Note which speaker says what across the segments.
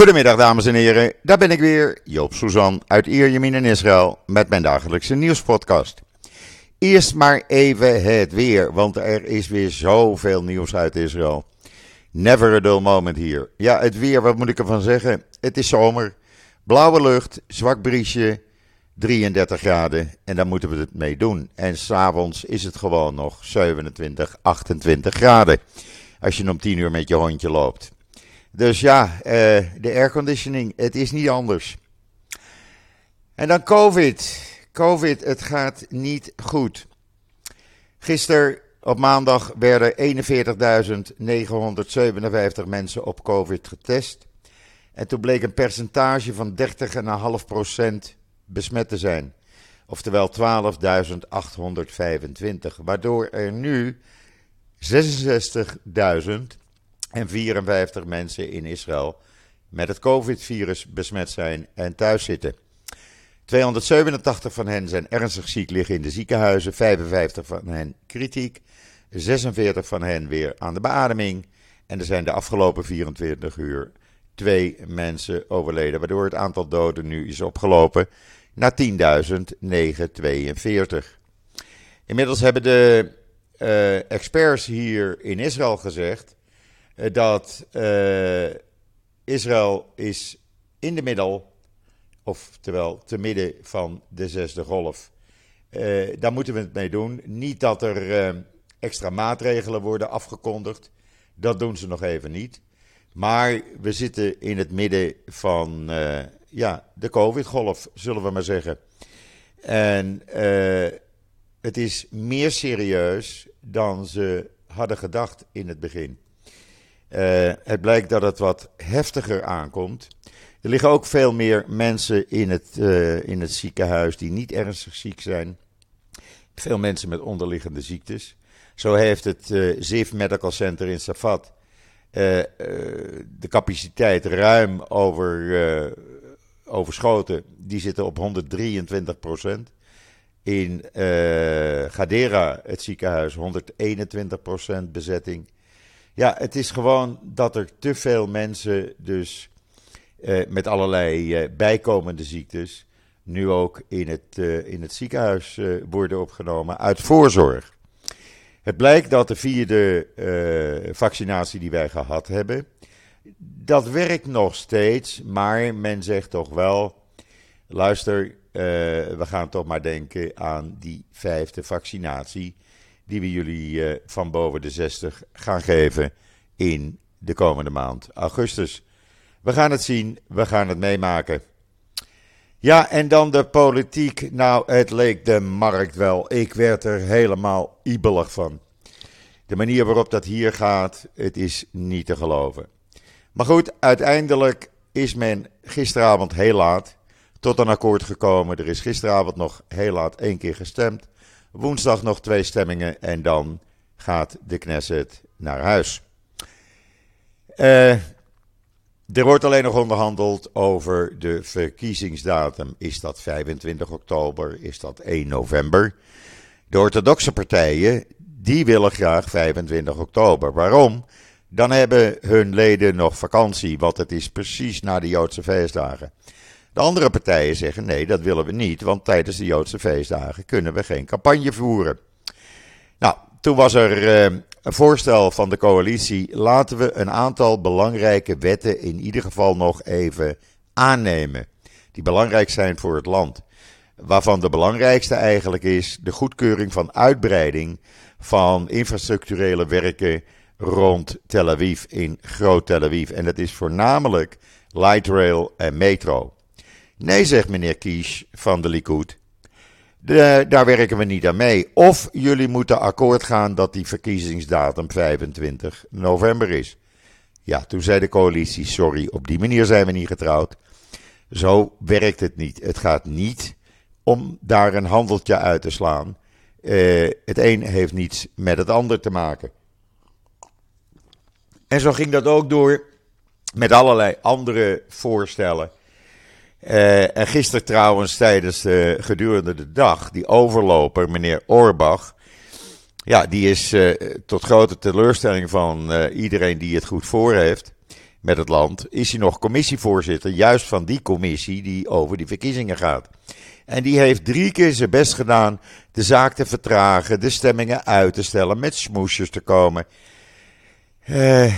Speaker 1: Goedemiddag dames en heren, daar ben ik weer, Joop Suzan uit Ierjemien in Israël met mijn dagelijkse nieuwspodcast. Eerst maar even het weer, want er is weer zoveel nieuws uit Israël. Never a dull moment hier. Ja, het weer, wat moet ik ervan zeggen? Het is zomer, blauwe lucht, zwak briesje, 33 graden en daar moeten we het mee doen. En s'avonds is het gewoon nog 27, 28 graden als je om 10 uur met je hondje loopt. Dus ja, uh, de airconditioning, het is niet anders. En dan COVID. COVID, het gaat niet goed. Gisteren op maandag werden 41.957 mensen op COVID getest. En toen bleek een percentage van 30,5% besmet te zijn. Oftewel 12.825. Waardoor er nu 66.000 en 54 mensen in Israël met het COVID-virus besmet zijn en thuis zitten. 287 van hen zijn ernstig ziek, liggen in de ziekenhuizen, 55 van hen kritiek, 46 van hen weer aan de beademing. En er zijn de afgelopen 24 uur twee mensen overleden, waardoor het aantal doden nu is opgelopen naar 10.942. Inmiddels hebben de uh, experts hier in Israël gezegd eh, dat uh, Israël is in de middel, oftewel te midden van de zesde golf. Uh, daar moeten we het mee doen. Niet dat er extra maatregelen worden afgekondigd. Dat doen ze nog even niet. Maar we zitten in het midden van ja, de COVID-golf, zullen we maar zeggen. En het is meer serieus dan ze hadden gedacht in het begin. Uh, het blijkt dat het wat heftiger aankomt. Er liggen ook veel meer mensen in het, uh, in het ziekenhuis die niet ernstig ziek zijn. Veel mensen met onderliggende ziektes. Zo heeft het uh, ZIF Medical Center in Safat de capaciteit ruim over, overschoten. Die zitten op 123 procent. In Gadera, het ziekenhuis, 121 procent bezetting. Ja, het is gewoon dat er te veel mensen dus eh, met allerlei eh, bijkomende ziektes nu ook in het, uh, in het ziekenhuis worden opgenomen uit voorzorg. Het blijkt dat de vierde vaccinatie die wij gehad hebben, dat werkt nog steeds, maar men zegt toch wel, luister, we gaan toch maar denken aan die vijfde vaccinatie die we jullie uh, van boven de 60 gaan geven in de komende maand augustus. We gaan het zien, we gaan het meemaken. Ja, en dan de politiek. Nou, het leek de markt wel. Ik werd er helemaal ibelig van. De manier waarop dat hier gaat, het is niet te geloven. Maar goed, uiteindelijk is men gisteravond heel laat tot een akkoord gekomen. Er is gisteravond nog heel laat één keer gestemd. Woensdag nog twee stemmingen en dan gaat de Knesset naar huis. Uh, er wordt alleen nog onderhandeld over de verkiezingsdatum. Is dat 25 oktober? Is dat 1 november? De orthodoxe partijen, die willen graag 25 oktober. Waarom? Dan hebben hun leden nog vakantie, want het is precies na de Joodse feestdagen. De andere partijen zeggen nee, dat willen we niet, want tijdens de Joodse feestdagen kunnen we geen campagne voeren. Nou, toen was er uh, een voorstel van de coalitie, laten we een aantal belangrijke wetten in ieder geval nog even aannemen, die belangrijk zijn voor het land. Waarvan de belangrijkste eigenlijk is de goedkeuring van uitbreiding van infrastructurele werken rond Tel Aviv, in Groot Tel Aviv. En dat is voornamelijk light rail en metro. Nee, zegt meneer Kies van de Likud. Daar werken we niet aan mee. Of jullie moeten akkoord gaan dat die verkiezingsdatum 25 november is. Ja, toen zei de coalitie: sorry, op die manier zijn we niet getrouwd. Zo werkt het niet. Het gaat niet om daar een handeltje uit te slaan. Uh, het een heeft niets met het ander te maken. En zo ging dat ook door met allerlei andere voorstellen. Uh, en gisteren trouwens tijdens de gedurende de dag, die overloper, meneer Orbach, ja, die is uh, tot grote teleurstelling van uh, iedereen die het goed voor heeft, met het land, is hij nog commissievoorzitter, juist van die commissie die over die verkiezingen gaat. En die heeft drie keer zijn best gedaan de zaak te vertragen, de stemmingen uit te stellen, met smoesjes te komen. Eh,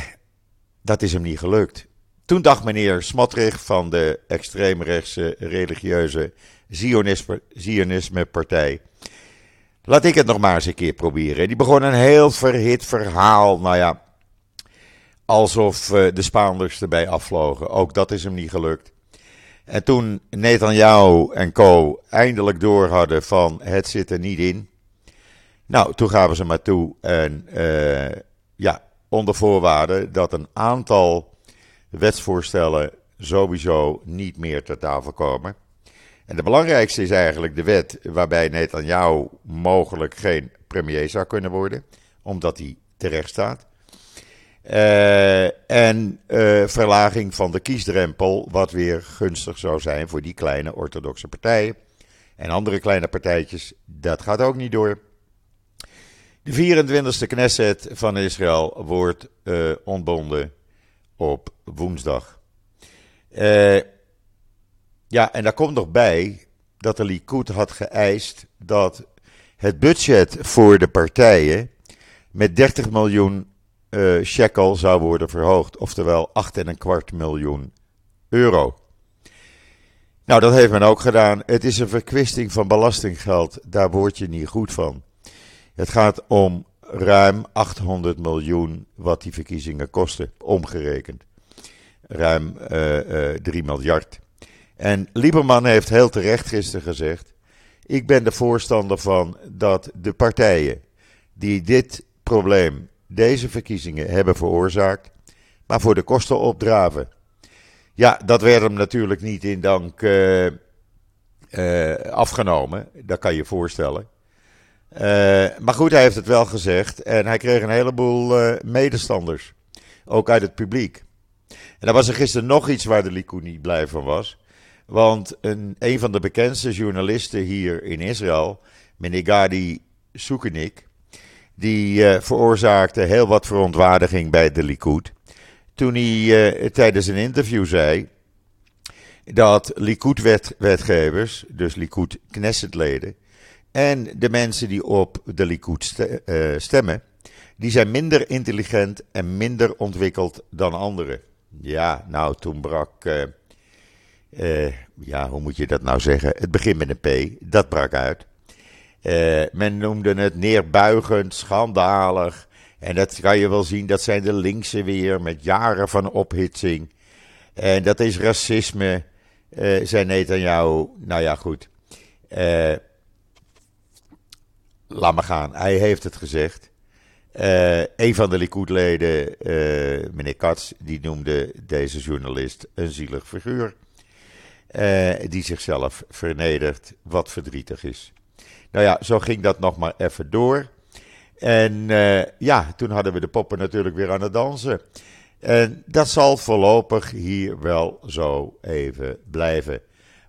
Speaker 1: dat is hem niet gelukt. Toen dacht meneer Smotrich van de extreemrechtse religieuze Zionisme-partij. Laat ik het nog maar eens een keer proberen. Die begon een heel verhit verhaal. Nou ja, alsof eh, de Spaanders erbij afvlogen. Ook dat is hem niet gelukt. En toen Netanyahu en co. eindelijk door hadden van het zit er niet in. Nou, toen gaven ze maar toe. En uh, ja, onder voorwaarde dat een aantal wetsvoorstellen sowieso niet meer ter tafel komen. En de belangrijkste is eigenlijk de wet waarbij Netanyahu mogelijk geen premier zou kunnen worden, omdat hij terecht staat. Uh, en uh, verlaging van de kiesdrempel, wat weer gunstig zou zijn voor die kleine orthodoxe partijen. En andere kleine partijtjes, dat gaat ook niet door. De 24e Knesset van Israël wordt uh, ontbonden op woensdag. ja, en daar komt nog bij dat de Likud had geëist dat het budget voor de partijen met 30 miljoen uh, shekel zou worden verhoogd. Oftewel 8,25 miljoen euro. Nou, dat heeft men ook gedaan. Het is een verkwisting van belastinggeld. Daar word je niet goed van. Het gaat om ruim 800 miljoen wat die verkiezingen kosten, omgerekend. Ruim uh, uh, 3 miljard. En Lieberman heeft heel terecht gisteren gezegd: Ik ben de voorstander van dat de partijen die dit probleem deze verkiezingen hebben veroorzaakt, maar voor de kosten opdraven. Ja, dat werd hem natuurlijk niet in dank uh, afgenomen, dat kan je voorstellen. Uh, maar goed, hij heeft het wel gezegd en hij kreeg een heleboel medestanders, ook uit het publiek. En dan was er gisteren nog iets waar de Likud niet blij van was. Want een, een van de bekendste journalisten hier in Israël, meneer Gadi die uh, veroorzaakte heel wat verontwaardiging bij de Likud. Toen hij tijdens een interview zei dat Likud-wetgevers, dus Likud-Knessetleden, en de mensen die op de Likud uh, stemmen, die zijn minder intelligent en minder ontwikkeld dan anderen. Ja, nou, toen brak, ja, hoe moet je dat nou zeggen? Het begint met een P, dat brak uit. Men noemde het neerbuigend, schandalig. En dat kan je wel zien, dat zijn de linkse weer met jaren van ophitsing. En dat is racisme, zei jou. Nou ja, goed. Uh, laat maar gaan. Hij heeft het gezegd. Uh, een van de Likud-leden, meneer Katz, die noemde deze journalist een zielig figuur. die zichzelf vernedert, wat verdrietig is. Nou ja, zo ging dat nog maar even door. En ja, toen hadden we de poppen natuurlijk weer aan het dansen. En dat zal voorlopig hier wel zo even blijven.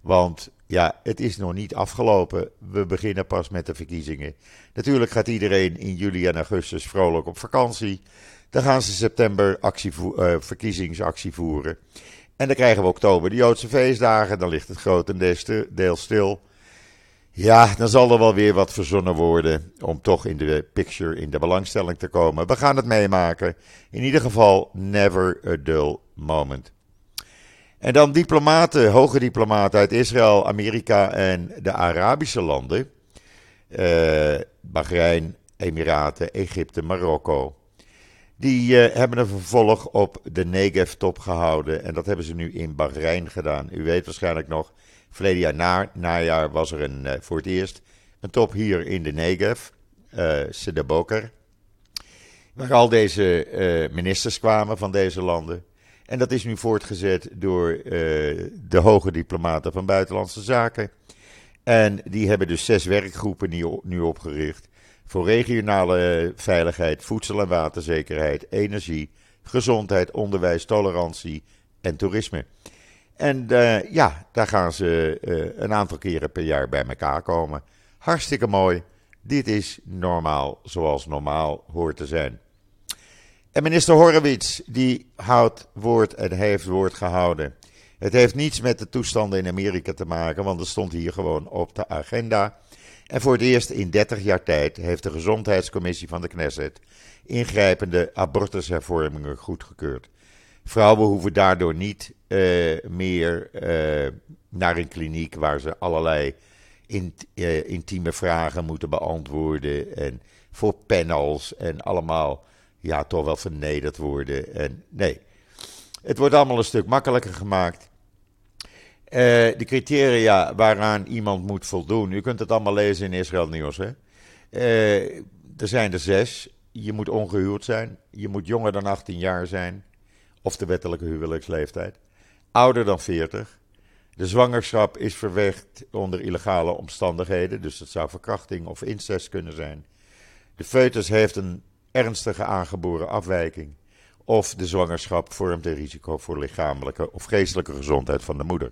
Speaker 1: Want ja, het is nog niet afgelopen. We beginnen pas met de verkiezingen. Natuurlijk gaat iedereen in juli en augustus vrolijk op vakantie. Dan gaan ze september uh, verkiezingsactie voeren. En dan krijgen we oktober de Joodse feestdagen. Dan ligt het grotendeels stil. Ja, dan zal er wel weer wat verzonnen worden om toch in de picture, in de belangstelling te komen. We gaan het meemaken. In ieder geval, never a dull moment. En dan diplomaten, hoge diplomaten uit Israël, Amerika en de Arabische landen. Uh, Bahrein, Emiraten, Egypte, Marokko. Die uh, hebben een vervolg op de Negev-top gehouden. En dat hebben ze nu in Bahrein gedaan. U weet waarschijnlijk nog Verleden jaar na, najaar was er een, uh, voor het eerst een top hier in de Negev, uh, Sedeboker. Waar al deze ministers kwamen van deze landen. En dat is nu voortgezet door uh, de hoge diplomaten van Buitenlandse Zaken. En die hebben dus zes werkgroepen nu opgericht. Voor regionale veiligheid, voedsel- en waterzekerheid, energie, gezondheid, onderwijs, tolerantie en toerisme. En uh, ja, daar gaan ze een aantal keren per jaar bij elkaar komen. Hartstikke mooi. Dit is normaal zoals normaal hoort te zijn. En minister Horowitz, die houdt woord en heeft woord gehouden. Het heeft niets met de toestanden in Amerika te maken, want het stond hier gewoon op de agenda. En voor het eerst in 30 jaar tijd heeft de Gezondheidscommissie van de Knesset ingrijpende abortushervormingen goedgekeurd. Vrouwen hoeven daardoor niet uh, meer uh, naar een kliniek waar ze allerlei uh, intieme vragen moeten beantwoorden. En voor panels en allemaal ja, toch wel vernederd worden. En nee, het wordt allemaal een stuk makkelijker gemaakt. de criteria waaraan iemand moet voldoen, u kunt het allemaal lezen in Israël Nieuws. Hè? er zijn er zes. Je moet ongehuwd zijn. Je moet jonger dan 18 jaar zijn of de wettelijke huwelijksleeftijd, ouder dan 40. De zwangerschap is verwekt onder illegale omstandigheden, dus het zou verkrachting of incest kunnen zijn. De foetus heeft een ernstige aangeboren afwijking. Of de zwangerschap vormt een risico voor lichamelijke of geestelijke gezondheid van de moeder.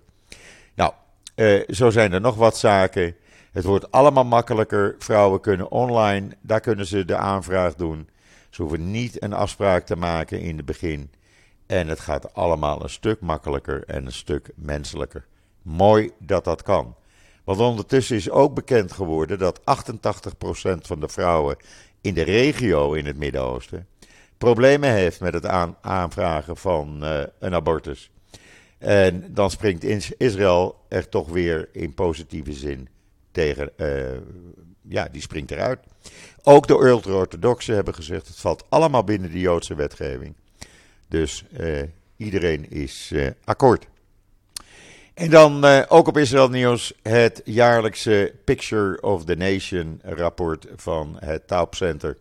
Speaker 1: Nou, eh, zo zijn er nog wat zaken. Het wordt allemaal makkelijker. Vrouwen kunnen online, daar kunnen ze de aanvraag doen. Ze hoeven niet een afspraak te maken in het begin. En het gaat allemaal een stuk makkelijker en een stuk menselijker. Mooi dat dat kan. Want ondertussen is ook bekend geworden dat 88% van de vrouwen in de regio in het Midden-Oosten problemen heeft met het aanvragen van uh, een abortus. En dan springt Israël er toch weer in positieve zin tegen. Uh, ja, die springt eruit. Ook de ultra-orthodoxen hebben gezegd: het valt allemaal binnen de Joodse wetgeving. Dus uh, iedereen is akkoord. En dan uh, ook op Israël Nieuws het jaarlijkse Picture of the Nation rapport van het Taub Center.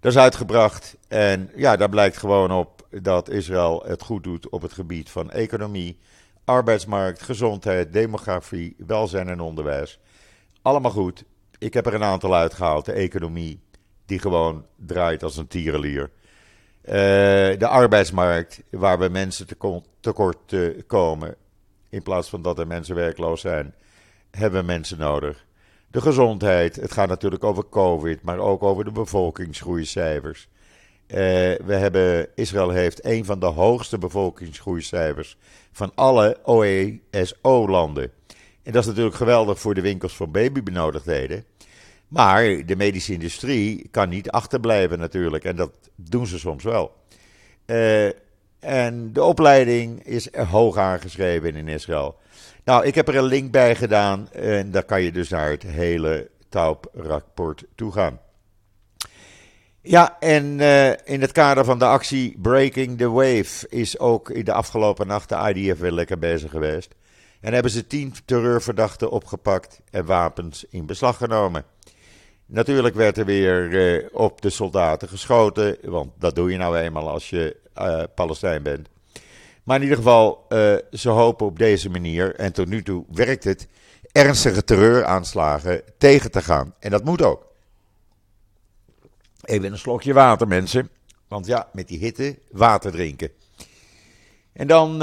Speaker 1: Dat is uitgebracht en ja, daar blijkt gewoon op dat Israël het goed doet op het gebied van economie, arbeidsmarkt, gezondheid, demografie, welzijn en onderwijs. Allemaal goed. Ik heb er een aantal uitgehaald. De economie, die gewoon draait als een tierenlier. Uh, de arbeidsmarkt, waar we mensen tekort komen. In plaats van dat er mensen werkloos zijn, hebben we mensen nodig. De gezondheid, het gaat natuurlijk over COVID, maar ook over de bevolkingsgroeicijfers. Uh, we hebben, Israël heeft een van de hoogste bevolkingsgroeicijfers van alle OESO-landen. En dat is natuurlijk geweldig voor de winkels van babybenodigdheden. Maar de medische industrie kan niet achterblijven natuurlijk. En dat doen ze soms wel. Uh, en de opleiding is hoog aangeschreven in Israël. Nou, ik heb er een link bij gedaan. En daar kan je dus naar het hele Taub-rapport toe gaan. Ja, en uh, in het kader van de actie Breaking the Wave is ook in de afgelopen nacht de IDF weer lekker bezig geweest. En hebben ze tien terreurverdachten opgepakt en wapens in beslag genomen. Natuurlijk werd er weer uh, op de soldaten geschoten, want dat doe je nou eenmaal als je uh, Palestijn bent. Maar in ieder geval, uh, ze hopen op deze manier, en tot nu toe werkt het, ernstige terreuraanslagen tegen te gaan. En dat moet ook. Even een slokje water, mensen. Want ja, met die hitte, water drinken. En dan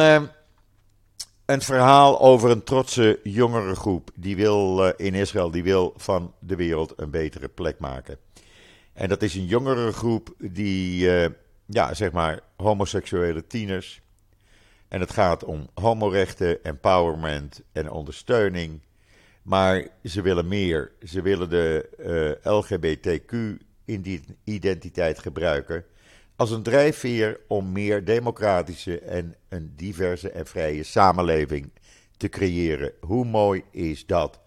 Speaker 1: een verhaal over een trotse jongerengroep die wil uh, in Israël, die wil van de wereld een betere plek maken. En dat is een jongerengroep die, uh, ja, zeg maar, homoseksuele tieners. En het gaat om homorechten, empowerment en ondersteuning. Maar ze willen meer. Ze willen de uh, LGBTQ-identiteit gebruiken als een drijfveer om meer democratische en een diverse en vrije samenleving te creëren. Hoe mooi is dat?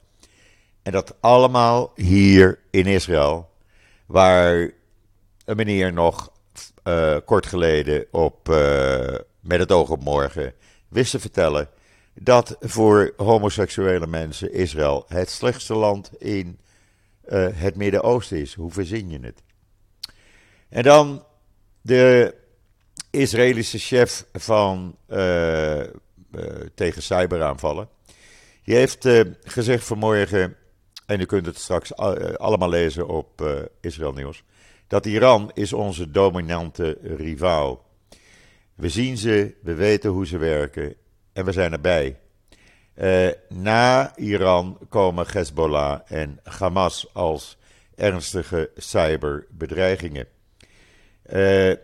Speaker 1: En dat allemaal hier in Israël, waar een meneer nog uh, kort geleden op uh, Met het oog op morgen wist te vertellen dat voor homoseksuele mensen Israël het slechtste land in uh, het Midden-Oosten is. Hoe verzin je het? En dan de Israëlische chef van, uh, uh, tegen cyberaanvallen, die heeft uh, gezegd vanmorgen, en u kunt het straks allemaal lezen op Israël Nieuws, dat Iran is onze dominante rivaal. We zien ze, we weten hoe ze werken en we zijn erbij. na Iran komen Hezbollah en Hamas als ernstige cyberbedreigingen. Uh,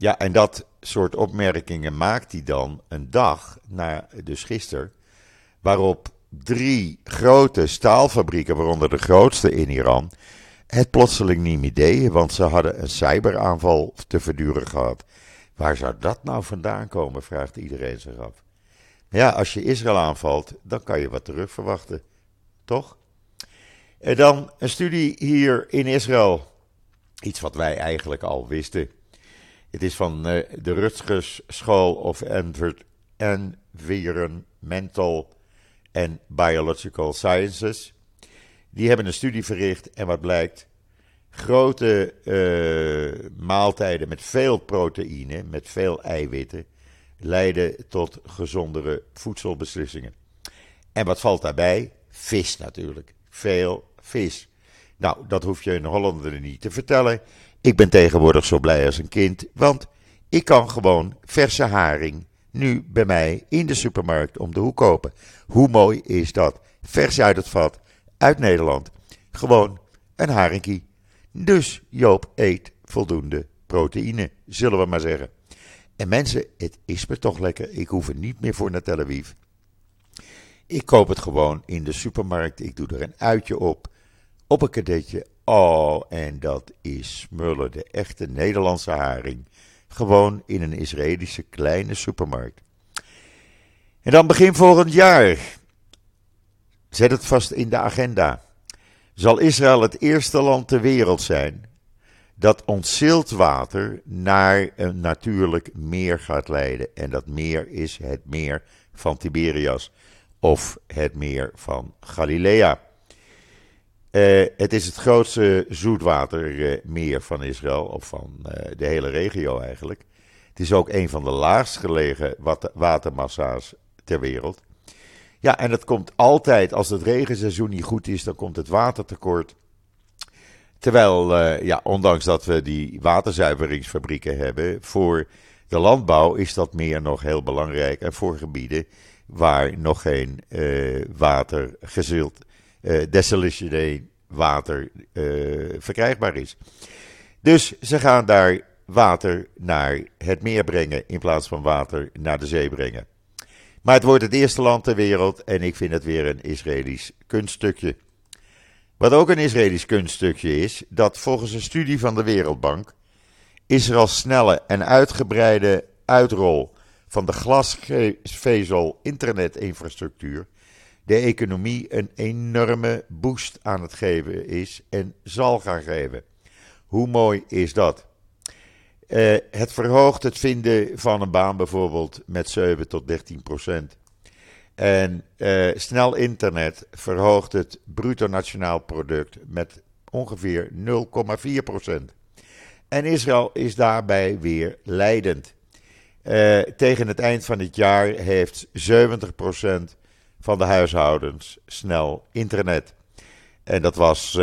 Speaker 1: Ja, en dat soort opmerkingen maakt hij dan een dag, na, dus gisteren, waarop drie grote staalfabrieken, waaronder de grootste in Iran, het plotseling niet meer deden, want ze hadden een cyberaanval te verduren gehad. Waar zou dat nou vandaan komen, vraagt iedereen zich af. Ja, als je Israël aanvalt, dan kan je wat terug verwachten, toch? En dan een studie hier in Israël. Iets wat wij eigenlijk al wisten. Het is van uh, de Rutgers School of Environmental and Biological Sciences. Die hebben een studie verricht en wat blijkt? Grote uh, maaltijden met veel proteïne, met veel eiwitten, leiden tot gezondere voedselbeslissingen. En wat valt daarbij? Vis natuurlijk. Veel vis. Nou, dat hoef je een Hollander niet te vertellen. Ik ben tegenwoordig zo blij als een kind, want ik kan gewoon verse haring nu bij mij in de supermarkt om de hoek kopen. Hoe mooi is dat? Vers uit het vat, uit Nederland. Gewoon een haringkie. Dus Joop eet voldoende proteïne, zullen we maar zeggen. En mensen, het is me toch lekker. Ik hoef er niet meer voor naar Tel Aviv. Ik koop het gewoon in de supermarkt. Ik doe er een uitje op. Op een kadetje. Oh, en dat is smullen. De echte Nederlandse haring. Gewoon in een Israëlische kleine supermarkt. En dan begin volgend jaar. Zet het vast in de agenda. Zal Israël het eerste land ter wereld zijn dat ontzild water naar een natuurlijk meer gaat leiden. En dat meer is het meer van Tiberias of het meer van Galilea. Uh, het is het grootste zoetwatermeer van Israël, of van uh, de hele regio eigenlijk. Het is ook een van de laagst gelegen watermassa's ter wereld. Ja, en dat komt altijd, als het regenseizoen niet goed is, dan komt het watertekort. Terwijl, uh, ja, ondanks dat we die waterzuiveringsfabrieken hebben, voor de landbouw is dat meer nog heel belangrijk. En voor gebieden waar nog geen water gezild, uh, water verkrijgbaar is. Dus ze gaan daar water naar het meer brengen in plaats van water naar de zee brengen. Maar het wordt het eerste land ter wereld en ik vind het weer een Israëlisch kunststukje. Wat ook een Israëlisch kunststukje is, dat volgens een studie van de Wereldbank Israëls snelle en uitgebreide uitrol van de glasvezel internetinfrastructuur de economie een enorme boost aan het geven is en zal gaan geven. Hoe mooi is dat? Uh, het verhoogt het vinden van een baan bijvoorbeeld met 7 tot 13 procent. En uh, snel internet verhoogt het bruto nationaal product met ongeveer 0,4 procent. En Israël is daarbij weer leidend. Uh, tegen het eind van dit jaar heeft 70 procent van de huishoudens snel internet. En dat was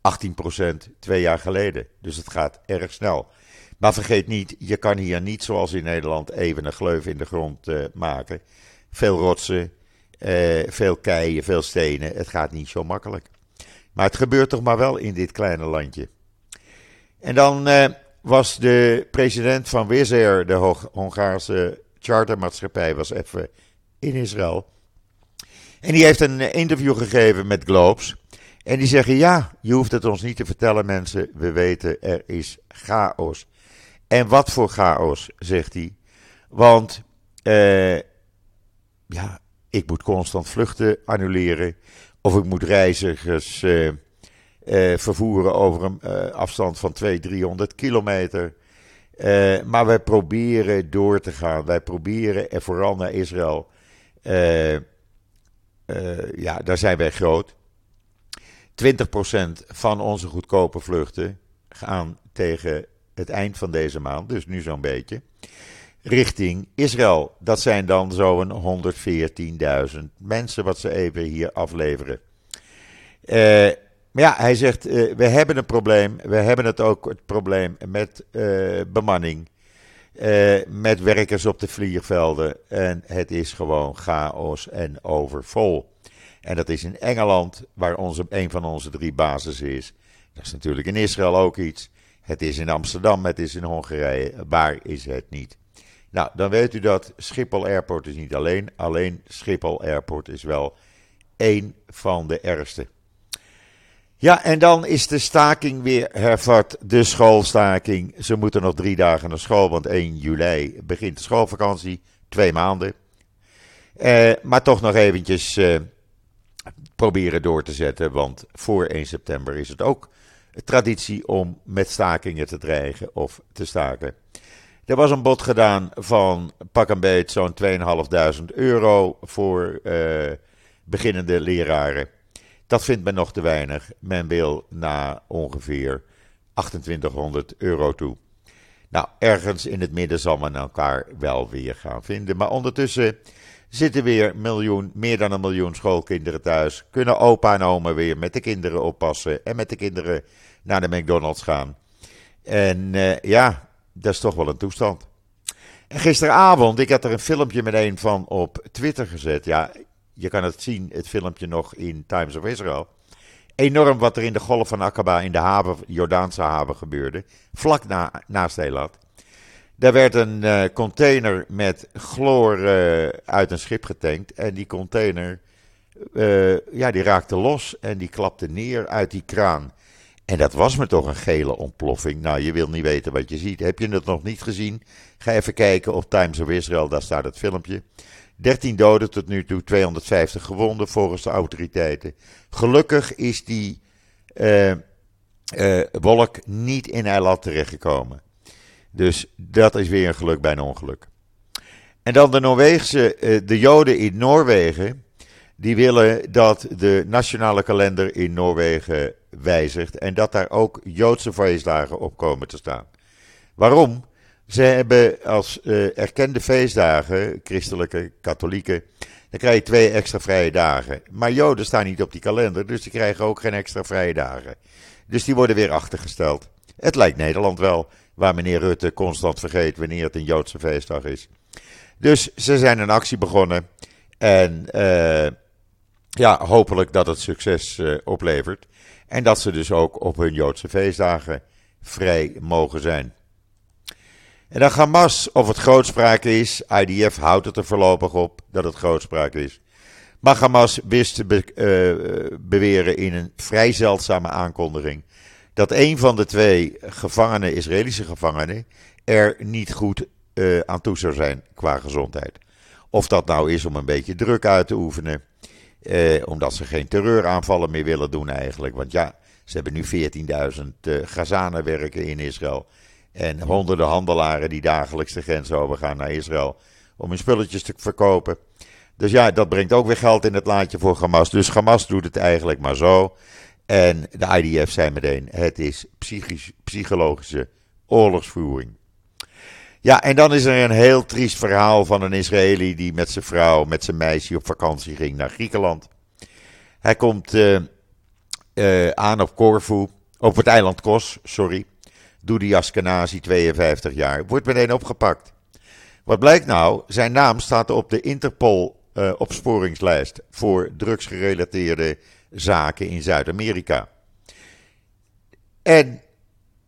Speaker 1: 18 procent twee jaar geleden. Dus het gaat erg snel. Maar vergeet niet, je kan hier niet zoals in Nederland even een gleuf in de grond uh, maken. Veel rotsen, uh, veel keien, veel stenen. Het gaat niet zo makkelijk. Maar het gebeurt toch maar wel in dit kleine landje. En dan was de president van Wizz Air, de Hongaarse chartermaatschappij, was even in Israël. En die heeft een interview gegeven met Globes. En die zeggen: Ja, je hoeft het ons niet te vertellen, mensen. We weten, er is chaos. En wat voor chaos, zegt hij. Want uh, ja, ik moet constant vluchten annuleren. Of ik moet reizigers uh, vervoeren over een afstand van 200, 300 kilometer. maar wij proberen door te gaan. Wij proberen, en vooral naar Israël. Ja, daar zijn wij groot. 20% van onze goedkope vluchten gaan tegen het eind van deze maand, dus nu zo'n beetje, richting Israël. Dat zijn dan zo'n 114.000 mensen wat ze even hier afleveren. Uh, maar ja, hij zegt, we hebben een probleem. We hebben het ook het probleem met bemanning. Met werkers op de vliegvelden. En het is gewoon chaos en overvol. En dat is in Engeland, waar onze, een van onze drie bases is. Dat is natuurlijk in Israël ook iets. Het is in Amsterdam, het is in Hongarije. Waar is het niet? Nou, dan weet u dat Schiphol Airport is niet alleen. Alleen Schiphol Airport is wel één van de ergste. Ja, en dan is de staking weer hervat. De schoolstaking. Ze moeten nog drie dagen naar school, want 1 juli begint de schoolvakantie. Twee maanden. Eh, maar toch nog eventjes eh, proberen door te zetten, want voor 1 september is het ook traditie om met stakingen te dreigen of te staken. Er was een bod gedaan van pak een beet zo'n 2.500 euro voor uh, beginnende leraren. Dat vindt men nog te weinig. Men wil na ongeveer 2800 euro toe. Nou, ergens in het midden zal men elkaar wel weer gaan vinden. Maar ondertussen zitten weer miljoen, meer dan een miljoen schoolkinderen thuis. Kunnen opa en oma weer met de kinderen oppassen en met de kinderen naar de McDonald's gaan. En uh, ja, dat is toch wel een toestand. En gisteravond, ik had er een filmpje meteen van op Twitter gezet. Ja, je kan het zien, het filmpje nog in Times of Israel. Enorm wat er in de golf van Aqaba in de haven, Jordaanse haven gebeurde. Vlak na, naast Elat. Daar werd een uh, container met chloor uh, uit een schip getankt. En die container, uh, ja, die raakte los en die klapte neer uit die kraan. En dat was me toch een gele ontploffing. Nou, je wil niet weten wat je ziet. Heb je het nog niet gezien? Ga even kijken op Times of Israel, daar staat het filmpje. 13 doden tot nu toe, 250 gewonden volgens de autoriteiten. Gelukkig is die uh, uh, wolk niet in Eilat terechtgekomen. Dus dat is weer een geluk bij een ongeluk. En dan de Noorweegse, uh, de Joden in Noorwegen, die willen dat de nationale kalender in Noorwegen wijzigt en dat daar ook Joodse feestdagen op komen te staan. Waarom? Ze hebben als uh, erkende feestdagen, christelijke, katholieke, dan krijg je twee extra vrije dagen. Maar Joden staan niet op die kalender, dus die krijgen ook geen extra vrije dagen. Dus die worden weer achtergesteld. Het lijkt Nederland wel, waar meneer Rutte constant vergeet wanneer het een Joodse feestdag is. Dus ze zijn een actie begonnen en uh, ja, hopelijk dat het succes uh, oplevert. En dat ze dus ook op hun Joodse feestdagen vrij mogen zijn. En dan Hamas, of het grootspraak is, IDF houdt het er voorlopig op dat het grootspraak is. Maar Hamas wist te be uh, beweren in een vrij zeldzame aankondiging dat een van de twee gevangenen, Israëlische gevangenen, er niet goed uh, aan toe zou zijn qua gezondheid. Of dat nou is om een beetje druk uit te oefenen, uh, omdat ze geen terreuraanvallen meer willen doen eigenlijk. Want ja, ze hebben nu 14.000 uh, Gazanen werken in Israël. En honderden handelaren die dagelijks de grens overgaan naar Israël om hun spulletjes te verkopen. Dus ja, dat brengt ook weer geld in het laadje voor Hamas. Dus Hamas doet het eigenlijk maar zo. En de IDF zei meteen: het is psychisch, psychologische oorlogsvoering. Ja, en dan is er een heel triest verhaal van een Israëli die met zijn vrouw, met zijn meisje op vakantie ging naar Griekenland. Hij komt uh, uh, aan op Corfu, op het eiland Kos, sorry. Doedi Askenazi, 52 jaar, wordt meteen opgepakt. Wat blijkt nou? Zijn naam staat op de Interpol uh, opsporingslijst voor drugsgerelateerde zaken in Zuid-Amerika. En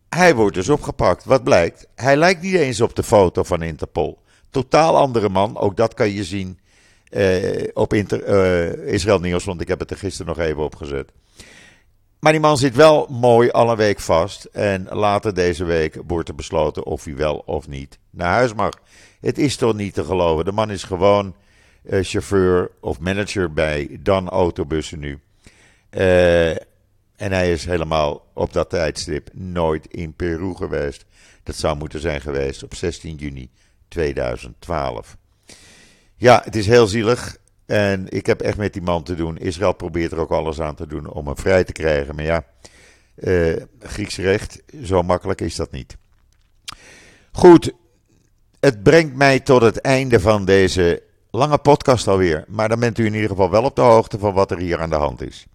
Speaker 1: hij wordt dus opgepakt. Wat blijkt? Hij lijkt niet eens op de foto van Interpol. Totaal andere man, ook dat kan je zien uh, op Inter, uh, Israël Nieuws, want ik heb het er gisteren nog even opgezet. Maar die man zit wel mooi al een week vast. En later deze week wordt er besloten of hij wel of niet naar huis mag. Het is toch niet te geloven. De man is gewoon uh, chauffeur of manager bij Dan Autobussen nu. Uh, en hij is helemaal op dat tijdstip nooit in Peru geweest. Dat zou moeten zijn geweest op 16 juni 2012. Ja, het is heel zielig. En ik heb echt met die man te doen. Israël probeert er ook alles aan te doen om hem vrij te krijgen. Maar ja, uh, Grieks recht, zo makkelijk is dat niet. Goed, het brengt mij tot het einde van deze lange podcast alweer. Maar dan bent u in ieder geval wel op de hoogte van wat er hier aan de hand is.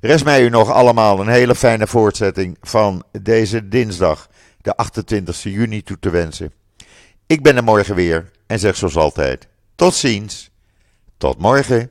Speaker 1: Rest mij u nog allemaal een hele fijne voortzetting van deze dinsdag, de 28 juni, toe te wensen. Ik ben er morgen weer en zeg zoals altijd: tot ziens. Tot morgen.